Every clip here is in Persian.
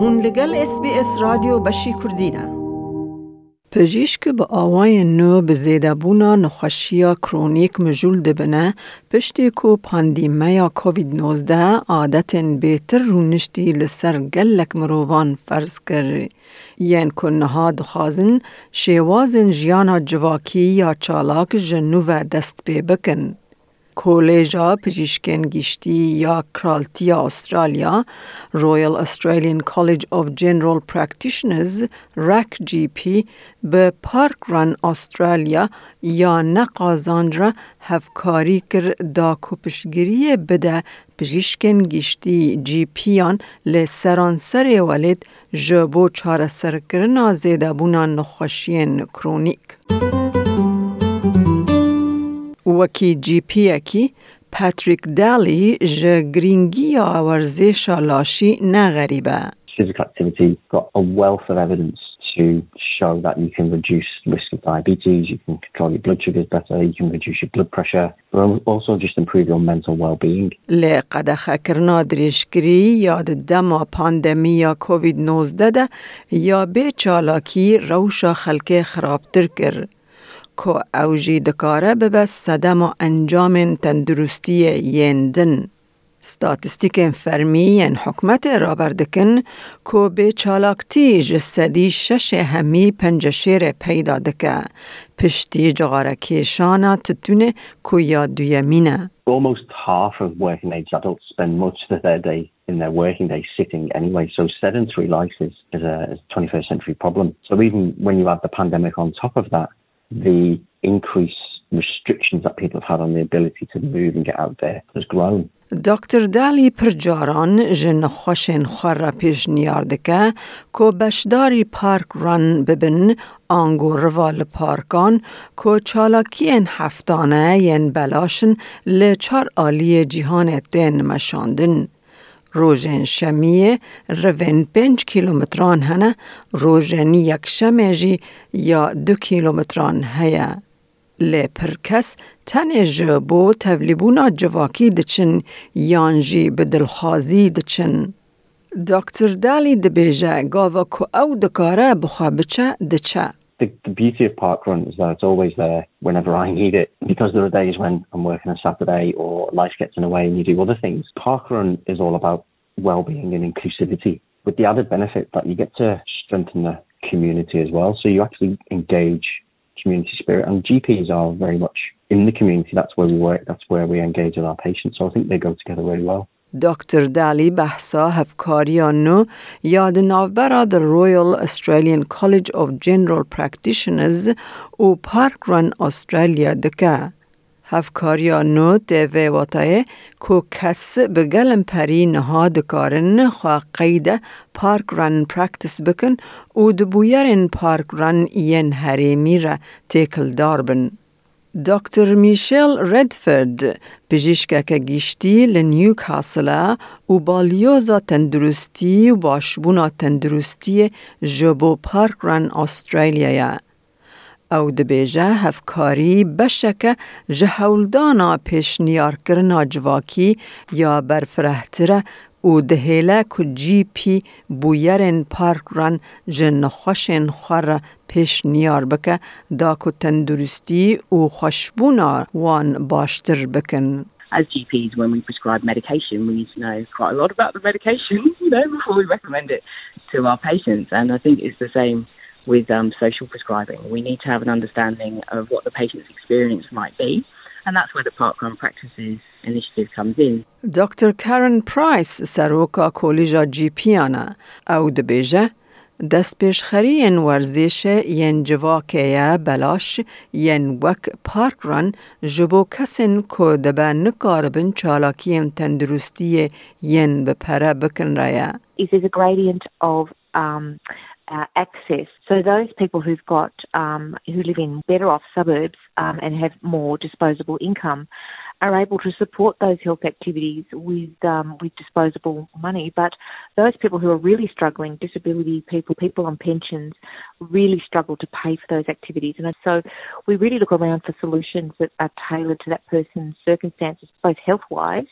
هون لگل اس بی اس رادیو بشی کردینه پژیشک به آوای نو به زیده بونا نخوشیا کرونیک مجول دبنه پشتی کو پاندیمیا کووید 19 عادت بیتر رونشتی لسر گلک مروان فرض کر ین کنها دخوازن شیوازن جیانا جواکی یا چالاک جنو و دست بی بکن. کۆلێژا پزیشکێن گشتی یا کرالتیا ئوسترالیا رویال استرالیان کالج of جنرال پرکتیشنرز رک جی پی به پارک ران استرالیا یا نقازاندرا هفکاری کر دا کپشگیری بده پزیشکن گشتی جی پیان لی سر ولید جبو چاره سرکرنا زیده بونا نخوشین کرونیک. پی اکی پاتریک دالی جه گرینگی ورزش لاشی نغریبه. Physical activity got a wealth of evidence to show that you can reduce risk of diabetes, you can control your blood sugars better, you can reduce your blood pressure, but also just improve your mental well-being. لقد خکرنا دریشگری یاد دما پاندمی یا کووید 19 ده یا به چالاکی روشا خلک خرابتر کرد. که اوجی دکاره به صدم و انجام تندرستی یندن. ستاتستیک فرمی ین حکمت را بردکن که به چالاکتی جسدی شش همی پنج شیر پیدا دکه پشتی جغارکی شانا تتونه که یا دویمینه. Almost half of working age adults spend much of their day in their working day sitting anyway. So sedentary life is, is a 21st century problem. So even when you add the pandemic on top of that, the increase restrictions that people have had on the ability to move and get out there has grown. دکتر دالی پرجاران جن خوشن خور پیش نیاردکه که بشداری پارک ران ببن آنگو روال پارکان که چالاکین هفتانه ین بلاشن لچار آلی جیهان دین مشاندن. روژن شمیه روین پنج کیلومتران هنه روژن یک شمیجی یا دو کیلومتران هیا. لی پر کس تن جبو تولیبونا جواکی دچن یانجی به دلخوازی دچن. دکتر دالی دبیجه گاوا که او دکاره بخوا بچه دچه. The, the beauty of parkrun is that it's always there whenever I need it because there are days when I'm working a Saturday or life gets in the way and you do other things. Parkrun is all about well-being and inclusivity with the added benefit that you get to strengthen the community as well. So you actually engage community spirit and GPs are very much in the community. That's where we work. That's where we engage with our patients. So I think they go together really well. دکتر دالی بحثا هفکاریانو یاد ناوبرا در رویال استرالیان کالج of جنرال پرکتیشنرز و پارک رن استرالیا دکه. هفکاریانو دوه واتای که کس به گلم پری نها دکارن خواه قید پارک رن پرکتیس بکن و دبویرین پارک رن ین هریمی را تیکل دار بن. دکتر میشل ردفرد پزشکک گیشتی لنیوکاسل و بالیوزا تندرستی و باشبونا تندرستی جبو پارک رن استرالیا او دبیجه هفکاری بشک جهولدانا پیش نیار کرنا جواکی یا برفرهتره او دهیله که جی پی بویرن پارک ران جن خوشن خور پیش نیار بکه دا که تندرستی او خوشبونا وان باشتر بکن. As GPs, when we prescribe medication, we need to know quite a lot about the medication, you know, before we recommend it to our patients. And I think it's the same with um, social prescribing. We need to have an understanding of what the patient's experience might be. And that's where the Parkrun Practices initiative comes in. Dr. Karen Price سروکا کلیجا جی پیانا او دبیجه دست پیشخری ین ورزش ین جواکه بلاش ین وک پارک رن جبو کسین که دبه نکاربن چالاکی تندرستی ین بپره بکن رaya. Is there's a gradient of um, uh, access. So those people who've got um, who live in better off suburbs um, and have more disposable income are able to support those health activities with um, with disposable money. But those people who are really struggling, disability people, people on pensions, really struggle to pay for those activities. And so we really look around for solutions that are tailored to that person's circumstances, both health wise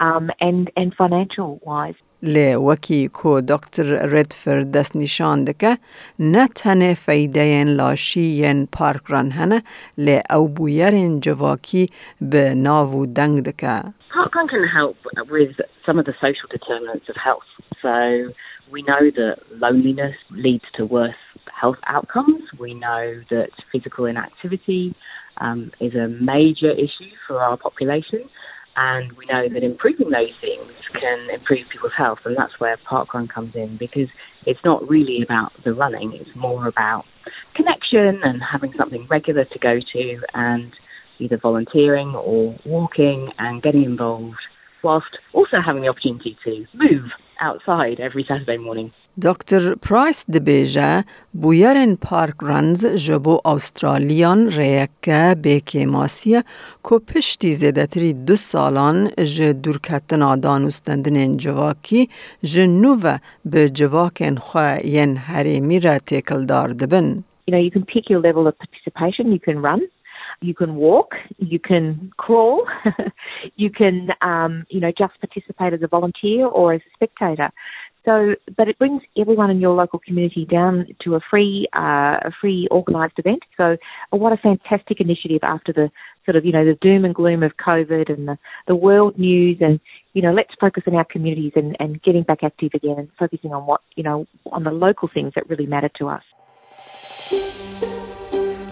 um, and and financial wise. لی وکی کو دکتر ردفرد دست نشان دکه نه تنه فیده لاشی پارک ران هنه لی او بویرین جواکی به ناو دنگ دکه Parkrun can help with some of the social determinants of health. So we know that loneliness leads to worse health outcomes. We know that physical inactivity um, is a major issue for our population. And we know that improving those things can improve people's health, and that's where parkrun comes in because it's not really about the running, it's more about connection and having something regular to go to and either volunteering or walking and getting involved whilst also having the opportunity to move outside every Saturday morning. دکتر پرایس دبیجه بویرن پارک رنز جبو استرالیان ریکه بیکی ماسیه که پشتی زیدتری دو سالان ج دورکتنا دانوستندن جواکی جنوه به جواکن خواه ین حریمی را تکل دار دبن. You know, you can pick your level of participation, you can run, you can walk, you can crawl, you can, um, you know, just participate as a volunteer or as a spectator. So, but it brings everyone in your local community down to a free, uh, a free organised event. So, uh, what a fantastic initiative after the sort of, you know, the doom and gloom of COVID and the, the world news and, you know, let's focus on our communities and, and getting back active again and focusing on what, you know, on the local things that really matter to us.